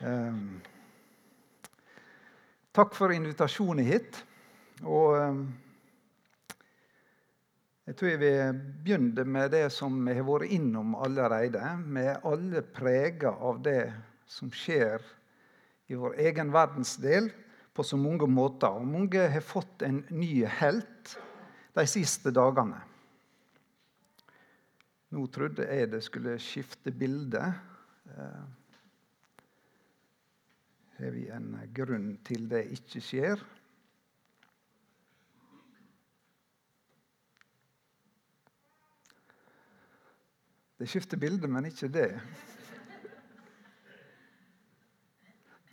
Um, takk for invitasjonen hit. Og um, jeg tror jeg vil begynne med det som vi har vært innom allerede. Er alle prega av det som skjer i vår egen verdensdel på så mange måter. Og mange har fått en ny helt de siste dagene. Nå trodde jeg det skulle skifte bilde. Har vi en grunn til det ikke skjer. Det skifter bilde, men ikke det.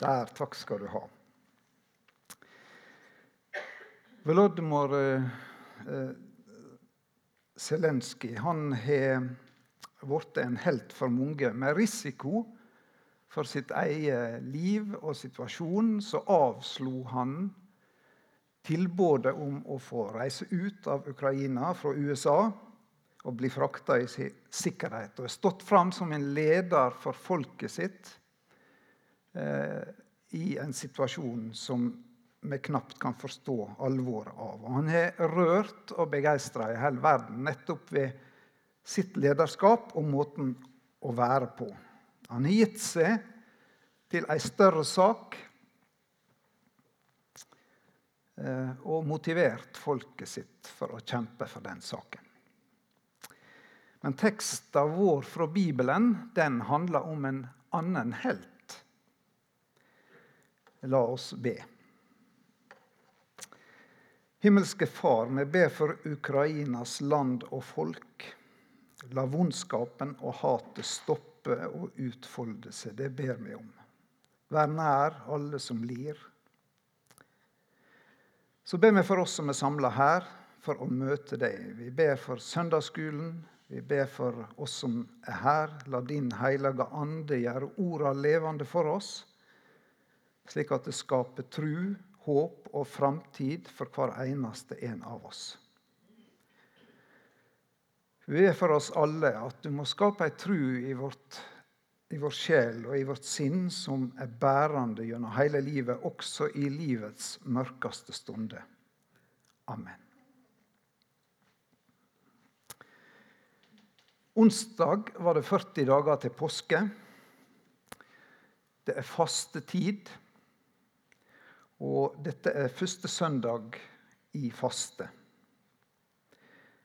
Der, takk skal du ha. Volodymyr eh, Zelenskyj har blitt en helt for mange, med risiko for sitt eget liv og situasjon, så avslo han tilbudet om å få reise ut av Ukraina fra USA og bli frakta i sikkerhet. Og har stått fram som en leder for folket sitt eh, i en situasjon som vi knapt kan forstå alvoret av. Og han har rørt og begeistra i hele verden nettopp ved sitt lederskap og måten å være på. Han har gitt seg til ei større sak eh, og motivert folket sitt for å kjempe for den saken. Men teksten vår fra Bibelen den handler om en annen helt. La oss be. Himmelske Far, vi ber for Ukrainas land og folk. La vondskapen og hatet stoppe oppe og utfolde seg. Det ber vi om. Vær nær alle som lir. Så ber vi for oss som er samla her, for å møte deg. Vi ber for søndagsskolen. Vi ber for oss som er her. La din hellige ande gjøre orda levende for oss, slik at det skaper tru, håp og framtid for hver eneste en av oss. Vi er for oss alle at du må skape ei tru i, vårt, i vår sjel og i vårt sinn som er bærende gjennom hele livet, også i livets mørkeste stunder. Amen. Onsdag var det 40 dager til påske. Det er fastetid. Og dette er første søndag i faste.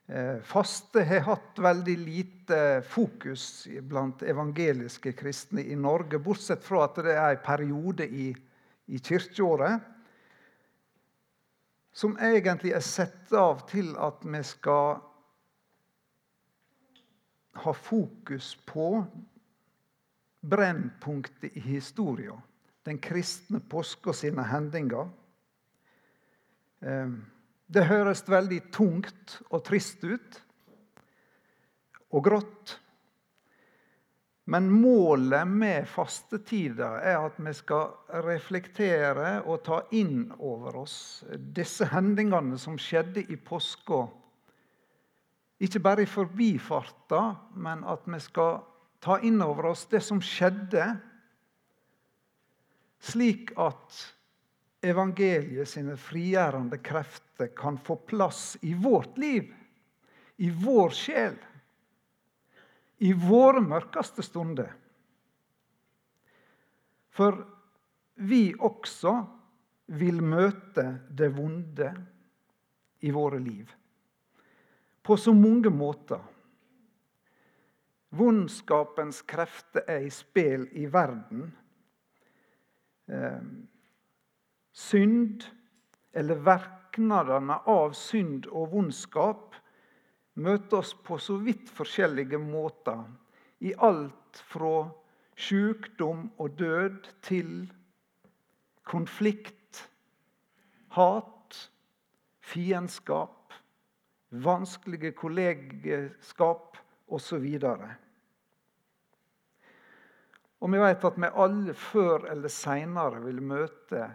Eh, faste har hatt veldig lite fokus blant evangeliske kristne i Norge, bortsett fra at det er en periode i, i kirkeåret som egentlig er satt av til at vi skal ha fokus på brennpunktet i historien. Den kristne påska sine hendinger. Eh, det høres veldig tungt og trist ut. Og grått. Men målet med fastetida er at vi skal reflektere og ta inn over oss disse hendingene som skjedde i påska. Ikke bare i forbifarta, men at vi skal ta inn over oss det som skjedde, slik at evangeliet sine frigjørende krefter kan få plass i vårt liv, i vår sjel, i våre mørkeste stunder. For vi også vil møte det vonde i våre liv. På så mange måter. Vondskapens krefter er i spill i verden. Synd eller verknadene av synd og vondskap møter oss på så vidt forskjellige måter. I alt fra sykdom og død til konflikt, hat, fiendskap, vanskelige kollegeskap osv. Og vi vet at vi alle før eller seinere vil møte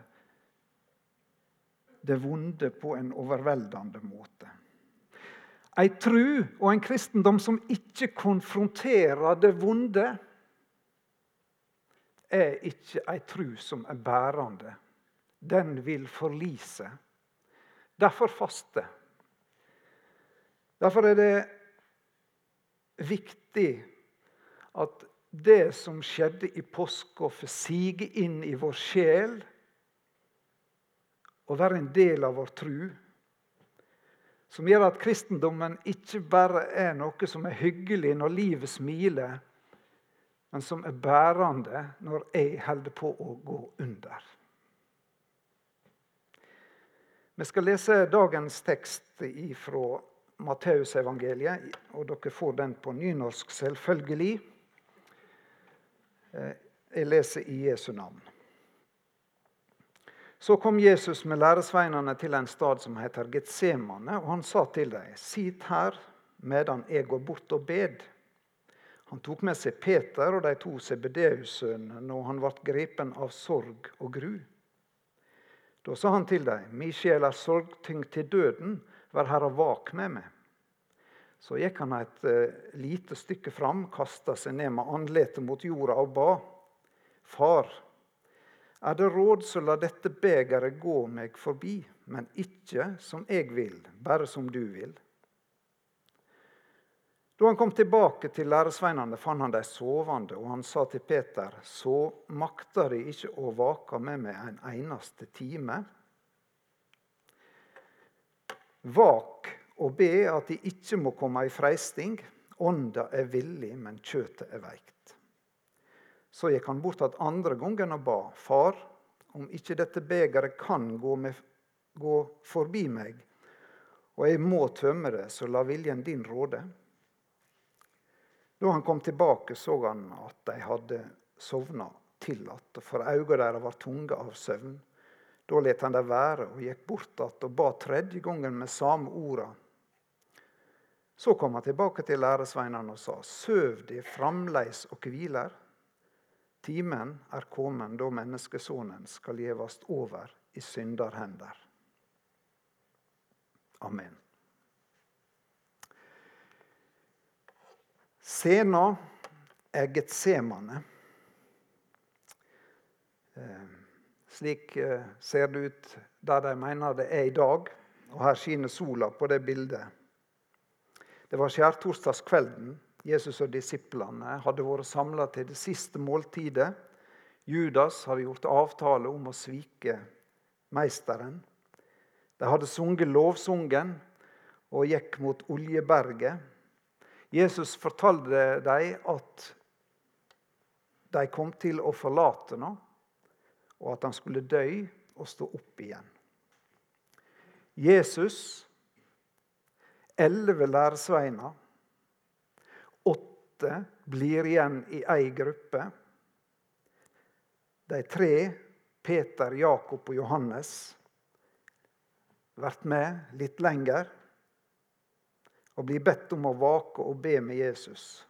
det vonde på en overveldende måte. Ei tru og en kristendom som ikke konfronterer det vonde, er ikke ei tru som er bærende. Den vil forlise. Derfor faste. Derfor er det viktig at det som skjedde i påska, får sige inn i vår sjel og være en del av vår tru. Som gjør at kristendommen ikke bare er noe som er hyggelig når livet smiler, men som er bærende når jeg holder på å gå under. Vi skal lese dagens tekst fra Matteusevangeliet, og dere får den på nynorsk, selvfølgelig. Eh, jeg leser i Jesu navn. Så kom Jesus med læresveinene til en stad som heter Getsemane, og han sa til dem, Sit her medan jeg går bort og bed. Han tok med seg Peter og de to CBD-sønnene når han ble grepen av sorg og gru. Da sa han til dem, Mi sjel er sorgtyngd til døden, vær her og vak med meg. Så gikk han et uh, lite stykke fram, kasta seg ned med andletet mot jorda og ba. Far, er det råd, så la dette begeret gå meg forbi, men ikke som jeg vil, bare som du vil. Da han kom tilbake til læresveinene, fant han dem sovende, og han sa til Peter.: Så makter de ikke å vake med meg en eneste time? Vak og be at de ikke må komme i freisting. Ånda er villig, men kjøtet er veikt. Så gikk han bort at andre gangen og ba. Far, om ikke dette begeret kan gå, med, gå forbi meg, og jeg må tømme det, så la viljen din råde. Da han kom tilbake, så han at de hadde sovna til att, for øynene deres var tunge av søvn. Da let han det være og gikk bort att og ba tredje gangen med samme orda. Så kom han tilbake til læresveinene og sa.: Søv de framleis og hviler. Timen er kommet da menneskesonen skal gjevast over i synderhender. Amen. Sena er Getsemane. Eh, slik eh, ser det ut der de mener det er i dag. Og her skinner sola på det bildet. Det var skjærtorsdagskvelden. Jesus og disiplene hadde vært samla til det siste måltidet. Judas hadde gjort avtale om å svike meisteren. De hadde sunget lovsungen og gikk mot Oljeberget. Jesus fortalte dem at de kom til å forlate ham, og at han skulle dø og stå opp igjen. Jesus elleve læresveiner. Åtte blir igjen i ei gruppe. De tre, Peter, Jakob og Johannes, blir med litt lenger og blir bedt om å vake og be med Jesus.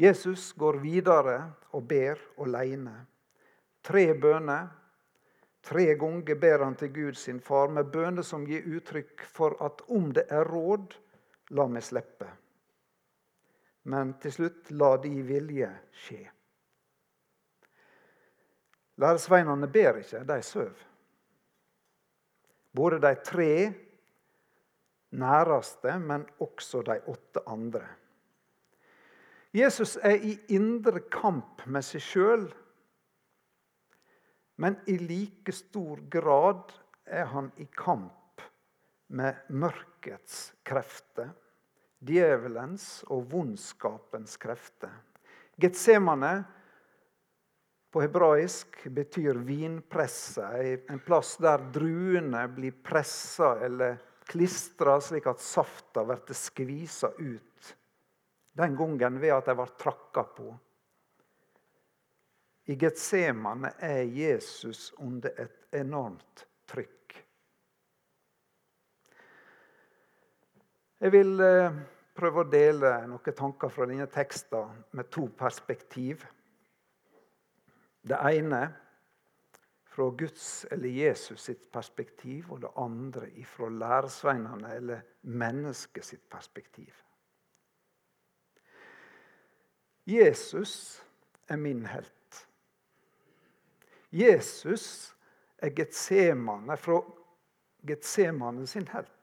Jesus går videre og ber alene. Tre bønner Tre ganger ber han til Gud sin far med bønner som gir uttrykk for at om det er råd, la meg slippe. Men til slutt la de vilje skje. Læresveinene ber ikke, de sover. Både de tre næreste, men også de åtte andre. Jesus er i indre kamp med seg sjøl men i like stor grad er han i kamp med mørkets krefter, djevelens og vondskapens krefter. Getsemane på hebraisk betyr vinpresse, en plass der druene blir pressa eller klistra slik at safta blir skvisa ut. Den gangen ved at de ble trakka på. I Getsemane er Jesus under et enormt trykk. Jeg vil eh, prøve å dele noen tanker fra denne teksten med to perspektiv. Det ene fra Guds eller Jesus sitt perspektiv, og det andre fra læresveinene eller mennesket sitt perspektiv. Jesus er min helt. Jesus er Getsemane fra Getsemane sin helt.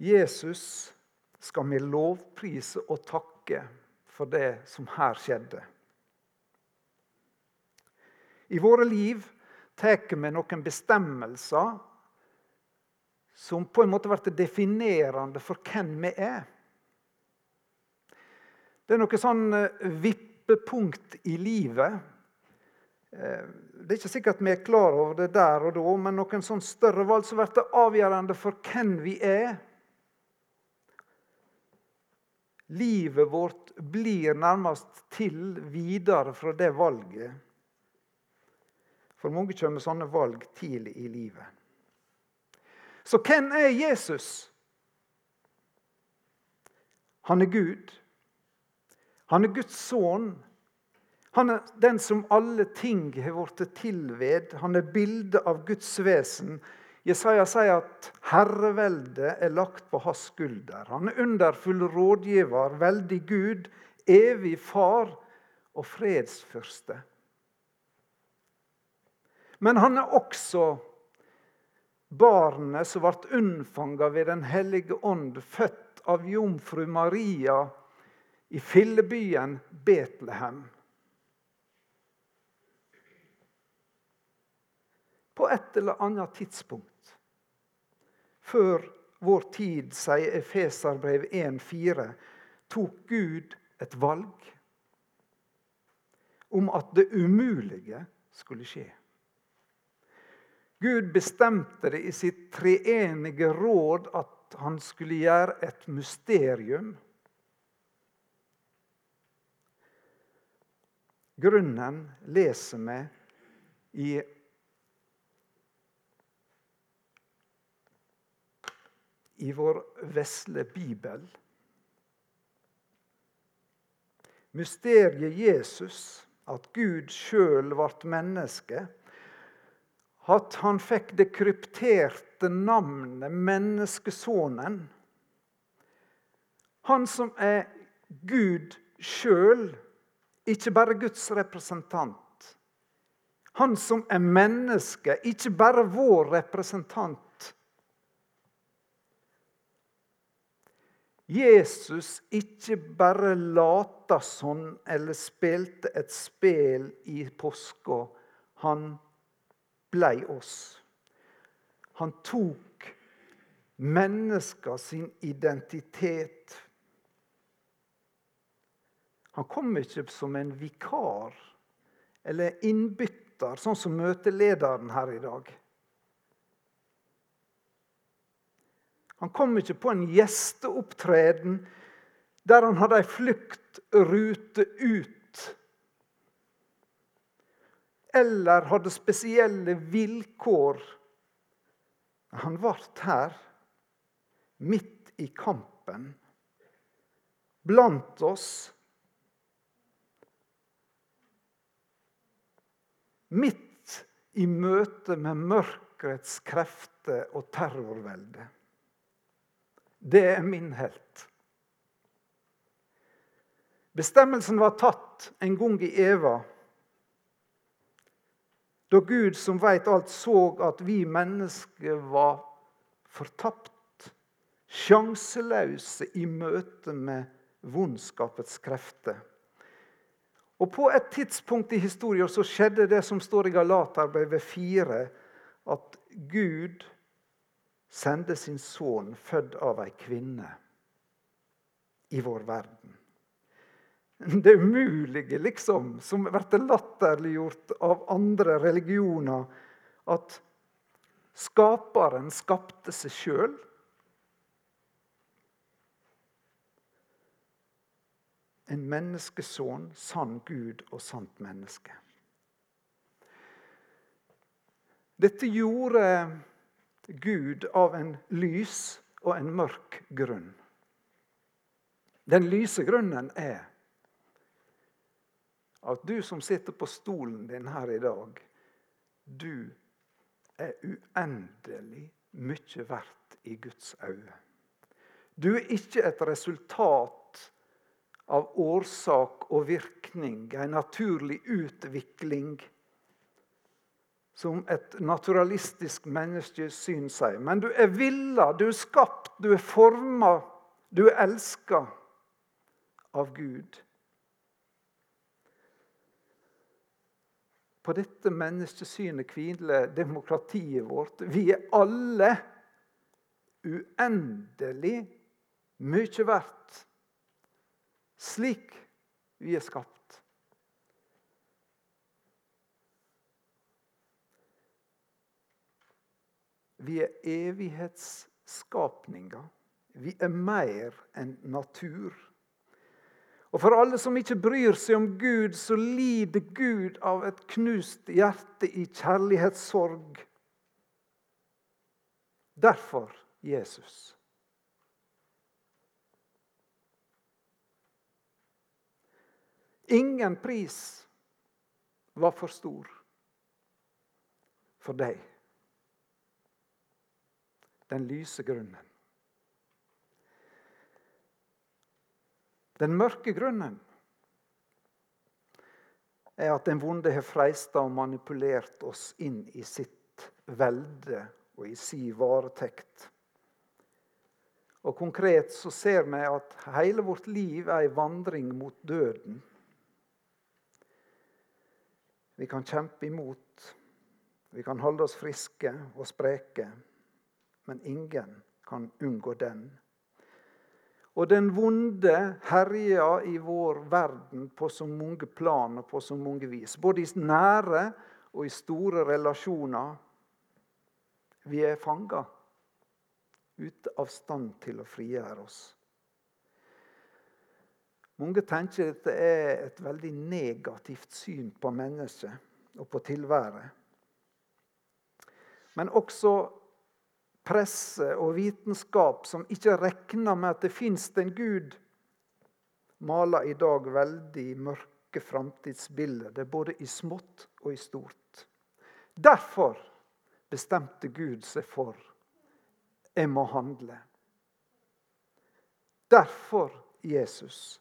Jesus skal vi lovprise og takke for det som her skjedde. I våre liv tar vi noen bestemmelser som på en måte blir definerende for hvem vi er. Det er noe sånn eh, vippepunkt i livet. Eh, det er ikke sikkert vi er klar over det der og da, men noen sånn større valg som blir avgjørende for hvem vi er. Livet vårt blir nærmest til videre fra det valget. For mange kommer sånne valg tidlig i livet. Så hvem er Jesus? Han er Gud. Han er Guds sønn. Han er den som alle ting har blitt til ved. Han er bildet av Guds vesen. Jesaja sier at herreveldet er lagt på hans skulder. Han er underfull rådgiver, veldig Gud, evig far og fredsfyrste. Men han er også barnet som ble unnfanga ved Den hellige ånd, født av jomfru Maria i fillebyen Betlehem. På et eller annet tidspunkt før vår tid, sier Efeserbrev 1,4, tok Gud et valg om at det umulige skulle skje. Gud bestemte det i sitt treenige råd at han skulle gjøre et mysterium. Grunnen leser vi i i vår vesle bibel. Mysteriet Jesus, at Gud sjøl ble menneske, at han fikk det krypterte navnet Menneskesonen. Han som er Gud sjøl, ikke bare Guds representant. Han som er menneske, ikke bare vår representant. Jesus ikke bare lata sånn eller spilte et spel i påska. Han blei oss. Han tok menneska sin identitet. Han kom ikke som en vikar eller innbytter, sånn som møtelederen her i dag. Han kom ikke på en gjesteopptreden der han hadde ei fluktrute ut eller hadde spesielle vilkår. Han ble her, midt i kampen, blant oss. Midt i møte med mørkets krefter og terrorvelde. Det er min helt. Bestemmelsen var tatt en gang i Eva. Da Gud som veit alt, så at vi mennesker var fortapt, sjanseløse i møte med vondskapets krefter. Og På et tidspunkt i historien så skjedde det som står i Galaterbrevet 4, at Gud sendte sin sønn, født av ei kvinne, i vår verden det umulige, liksom, som blir latterliggjort av andre religioner. At skaperen skapte seg sjøl. En menneskesønn, sann Gud og sant menneske. Dette gjorde Gud av en lys og en mørk grunn. Den lyse grunnen er at du som sitter på stolen din her i dag, du er uendelig mye verdt i Guds øyne. Du er ikke et resultat av årsak og virkning, en naturlig utvikling, som et naturalistisk menneskesyn sier. Men du er villa, du er skapt, du er forma, du er elska av Gud. På dette menneskesynet hviler demokratiet vårt. Vi er alle uendelig mye verdt slik vi er skapt. Vi er evighetsskapninger. Vi er mer enn natur. Og for alle som ikke bryr seg om Gud, så lider Gud av et knust hjerte i kjærlighetssorg. Derfor Jesus. Ingen pris var for stor for deg. Den lyse grunnen. Den mørke grunnen er at den vonde har freista og manipulert oss inn i sitt velde og i si varetekt. Og Konkret så ser vi at hele vårt liv er ei vandring mot døden. Vi kan kjempe imot, vi kan holde oss friske og spreke, men ingen kan unngå den. Og den vonde herjer i vår verden på så mange plan og på så mange vis. Både i nære og i store relasjoner. Vi er fanga, ute av stand til å frigjøre oss. Mange tenker dette er et veldig negativt syn på mennesket og på tilværet. Men også presse og vitenskap som ikke regner med at det fins en Gud, maler i dag veldig mørke framtidsbilder, både i smått og i stort. Derfor bestemte Gud seg for jeg må handle. Derfor Jesus.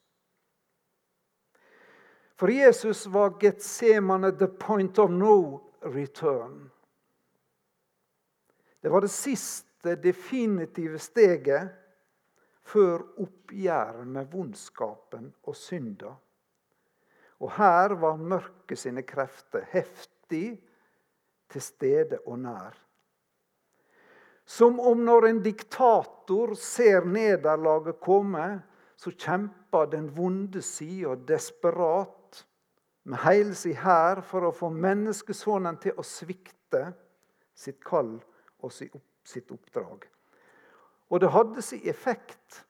For Jesus var Getsemane the point of no return. Det var det siste, definitive steget før oppgjøret med vondskapen og synda. Og her var mørket sine krefter heftig til stede og nær. Som om når en diktator ser nederlaget komme, så kjemper den vonde sida desperat med hele sin hær for å få menneskesonen til å svikte sitt kall og sitt oppdrag. Og det hadde sin effekt.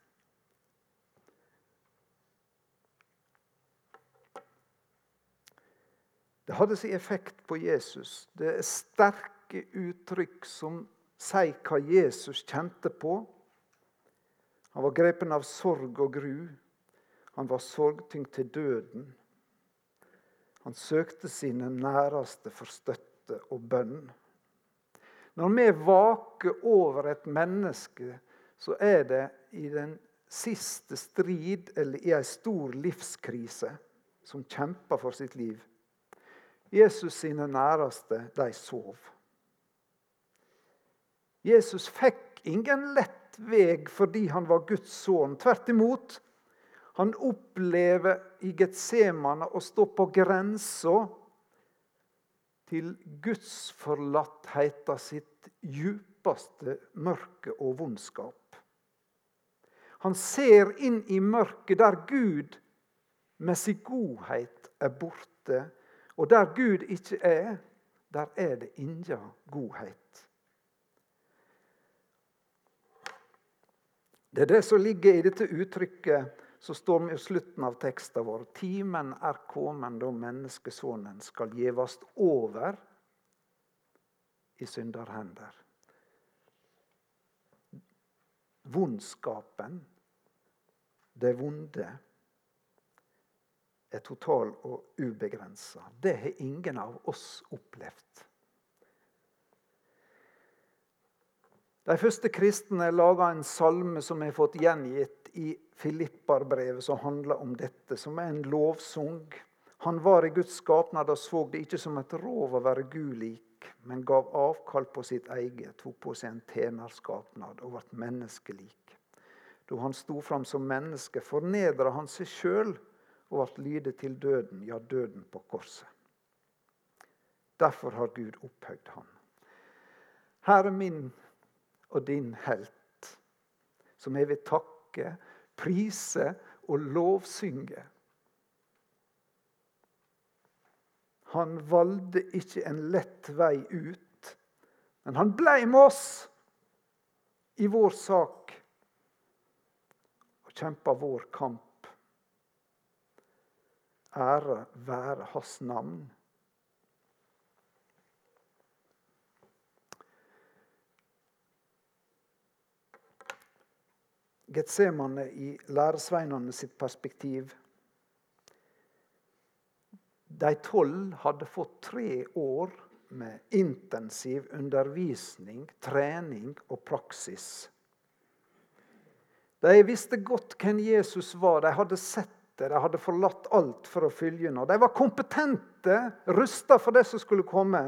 Det hadde sin effekt på Jesus. Det er sterke uttrykk som sier hva Jesus kjente på. Han var grepen av sorg og gru. Han var sorgtyngt til døden. Han søkte sine næreste for støtte og bønn. Når vi vaker over et menneske, så er det i den siste strid eller i ei stor livskrise som kjemper for sitt liv. Jesus sine næreste, de sov. Jesus fikk ingen lett vei fordi han var Guds sønn. Tvert imot. Han opplever i Getsemane å stå på grensa til gudsforlattheita sitt djupeste mørke og vondskap. Han ser inn i mørket der Gud med sin godhet er borte. Og der Gud ikke er, der er det inga godhet. Det er det som ligger i dette uttrykket så står vi i slutten av teksten vår Timen er kommet da menneskesonen skal gjevast over i synderhender. Vondskapen, det vonde, er total og ubegrensa. Det har ingen av oss opplevd. De første kristne laga en salme som er fått gjengitt i Filipperbrevet, som handler om dette, som er en lovsang. Han var i Guds skapnad og så det ikke som et rov å være Gud lik, men gav avkall på sitt eget, tok på seg en tjenerskapnad og ble menneskelik. Da han sto fram som menneske, fornedra han seg sjøl og ble lydig til døden, ja, døden på korset. Derfor har Gud opphøyd han. Her er min og din helt, som jeg vil takke, prise og lovsynge. Han valgte ikke en lett vei ut, men han blei med oss i vår sak og kjempa vår kamp. Ære være hans navn. Getsemane i læresveinene sitt perspektiv. De tolv hadde fått tre år med intensiv undervisning, trening og praksis. De visste godt hvem Jesus var. De hadde sett det. De hadde forlatt alt for å følge ham. De var kompetente, rusta for det som skulle komme.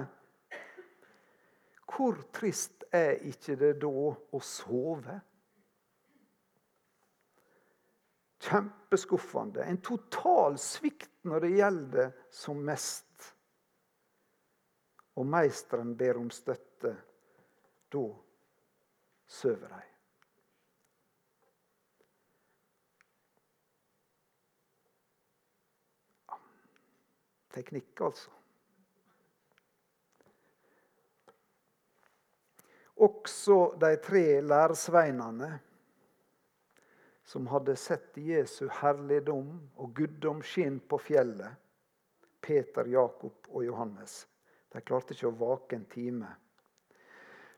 Hvor trist er ikke det da å sove? Kjempeskuffende. En total svikt når det gjelder som mest. Og meisteren ber om støtte. Da sover de. Teknikk, altså. Også de tre læresveinene som hadde sett Jesu herligdom og guddomsskinn på fjellet, Peter, Jakob og Johannes. De klarte ikke å vake en time.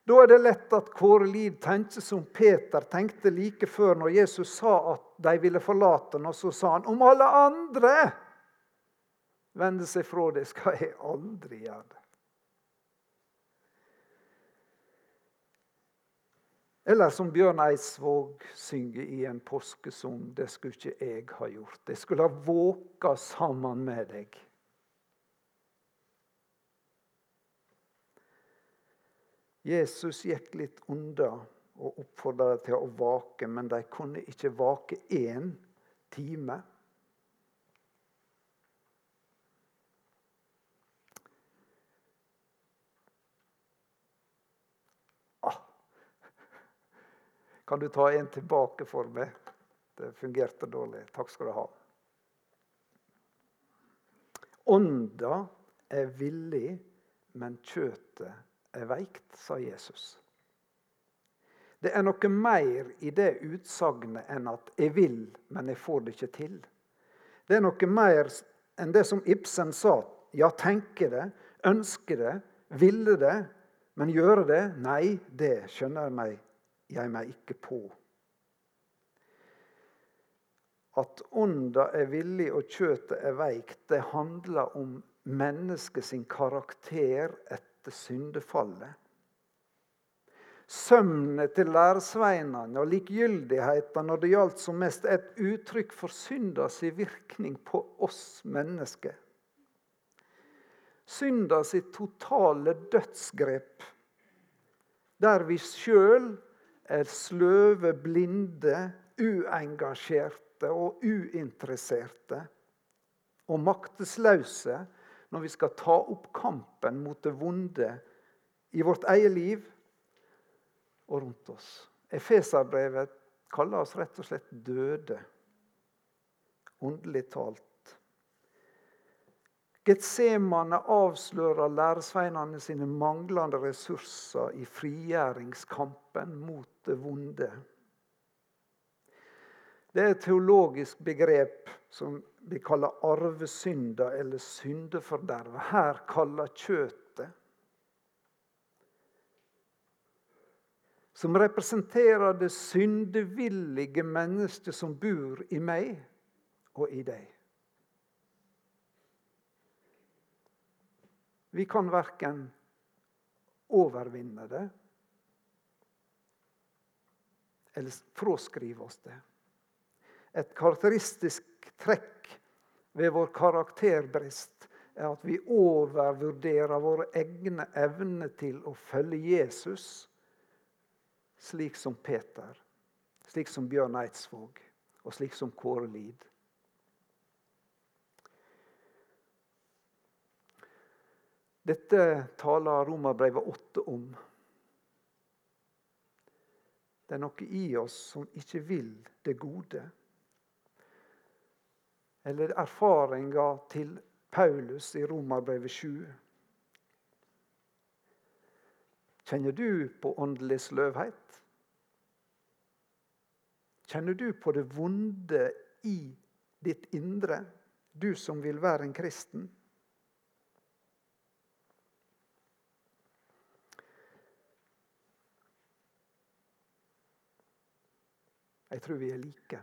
Da er det lett at Kåre Liv tenker som Peter tenkte like før når Jesus sa at de ville forlate ham. Og så sa han om alle andre vender seg fra det, skal jeg aldri gjøre det. Eller som Bjørn Eidsvåg synger i en påskesang, det skulle ikke jeg ha gjort. Jeg skulle ha våka sammen med deg. Jesus gikk litt unna og oppfordra til å vake, men de kunne ikke vake én time. Kan du ta en tilbake for meg? Det fungerte dårlig. Takk skal du ha. Ånda er villig, men kjøtet er veikt, sa Jesus. Det er noe mer i det utsagnet enn at 'jeg vil, men jeg får det ikke til'. Det er noe mer enn det som Ibsen sa. Ja, tenke det, ønske det, ville det, men gjøre det? Nei, det skjønner jeg meg jeg meg ikke på. At ånda er villig og kjøtet er veikt, det handler om mennesket sin karakter etter syndefallet. Sømnet til læresveinene og likegyldigheten når det gjaldt som mest, er et uttrykk for synda sin virkning på oss mennesker. Synda sitt totale dødsgrep, der vi sjøl er sløve, blinde, uengasjerte og uinteresserte og maktesløse når vi skal ta opp kampen mot det vonde i vårt eget liv og rundt oss. Efeserbrevet kaller oss rett og slett døde, åndelig talt. Getsemane avslører læresveinene sine manglende ressurser i frigjøringskampen mot det vonde. Det er et teologisk begrep som vi kaller arvesynder eller syndeforderva. Her kaller kjøtet. Som representerer det syndevillige mennesket som bor i meg og i deg. Vi kan verken overvinne det eller fraskrive oss det. Et karakteristisk trekk ved vår karakterbrist er at vi overvurderer våre egne evner til å følge Jesus, slik som Peter, slik som Bjørn Eidsvåg og slik som Kåre Lid. Dette taler Romerbrevet 8 om. Det er noe i oss som ikke vil det gode. Eller erfaringa til Paulus i Romerbrevet 7. Kjenner du på åndelig sløvhet? Kjenner du på det vonde i ditt indre, du som vil være en kristen? Jeg tror vi er like.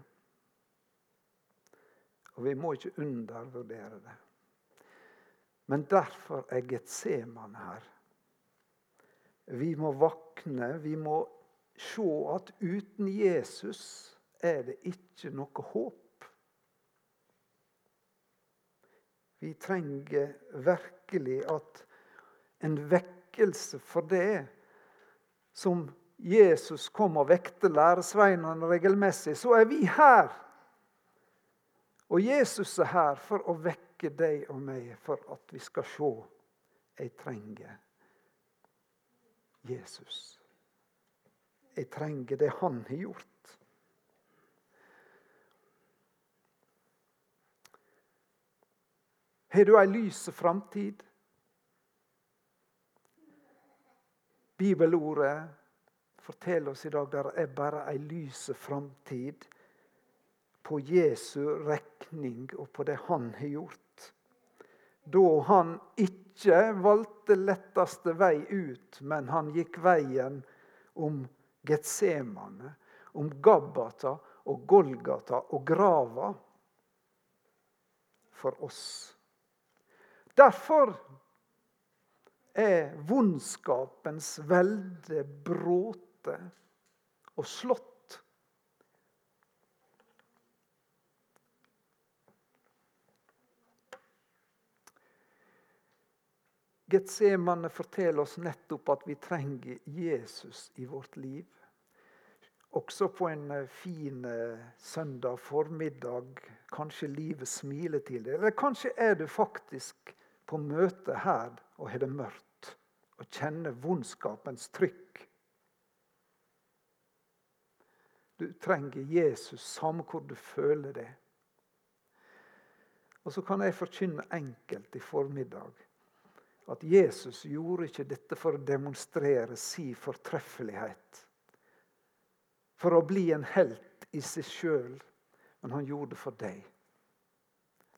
Og vi må ikke undervurdere det. Men derfor er Getsemane her. Vi må våkne, vi må se at uten Jesus er det ikke noe håp. Vi trenger virkelig at en vekkelse for det som Jesus kom og vekte læresveinene regelmessig, så er vi her. Og Jesus er her for å vekke deg og meg, for at vi skal se jeg trenger Jesus. Jeg trenger det han har gjort. Har du ei lys framtid? Bibelordet forteller oss i dag der er bare ei lyse framtid på Jesu regning og på det han har gjort. Da han ikke valgte letteste vei ut, men han gikk veien om Getsemane, om Gabbata og Golgata og grava for oss. Derfor er vondskapens velde bråte borte og slått. Getsemane forteller oss nettopp at vi trenger Jesus i vårt liv. Også på en eh, fin eh, søndag formiddag. Kanskje livet smiler til deg. Eller kanskje er du faktisk på møte her og har det mørkt og kjenner vondskapens trykk Du trenger Jesus, samme hvor du føler det. Og så kan jeg forkynne enkelt i formiddag at Jesus gjorde ikke dette for å demonstrere si fortreffelighet. For å bli en helt i seg sjøl, men han gjorde det for deg.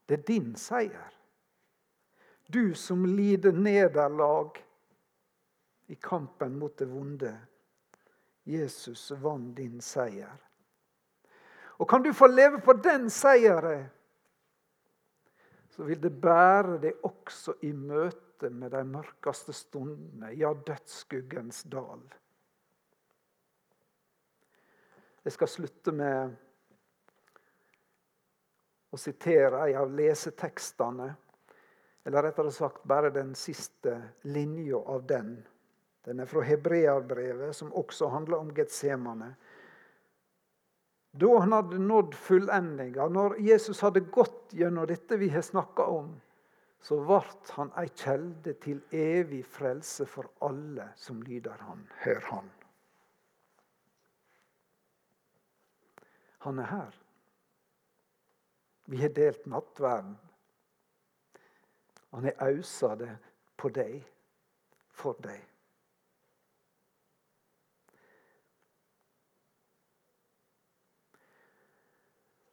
Det er din seier. Du som lider nederlag i kampen mot det vonde. Jesus vant din seier. Og kan du få leve på den seieren, så vil det bære deg også i møte med de mørkeste stundene, ja, dødsskuggens dal. Jeg skal slutte med å sitere en av lesetekstene. Eller rettere sagt bare den siste linja av den. Den er fra hebreerbrevet, som også handler om Getsemane. Da han hadde nådd fullendinga, når Jesus hadde gått gjennom dette vi har snakka om, så ble han ei kjelde til evig frelse for alle som lyder han. Hør han. Han er her. Vi har delt nattverden. Han har ausa det på deg, for deg.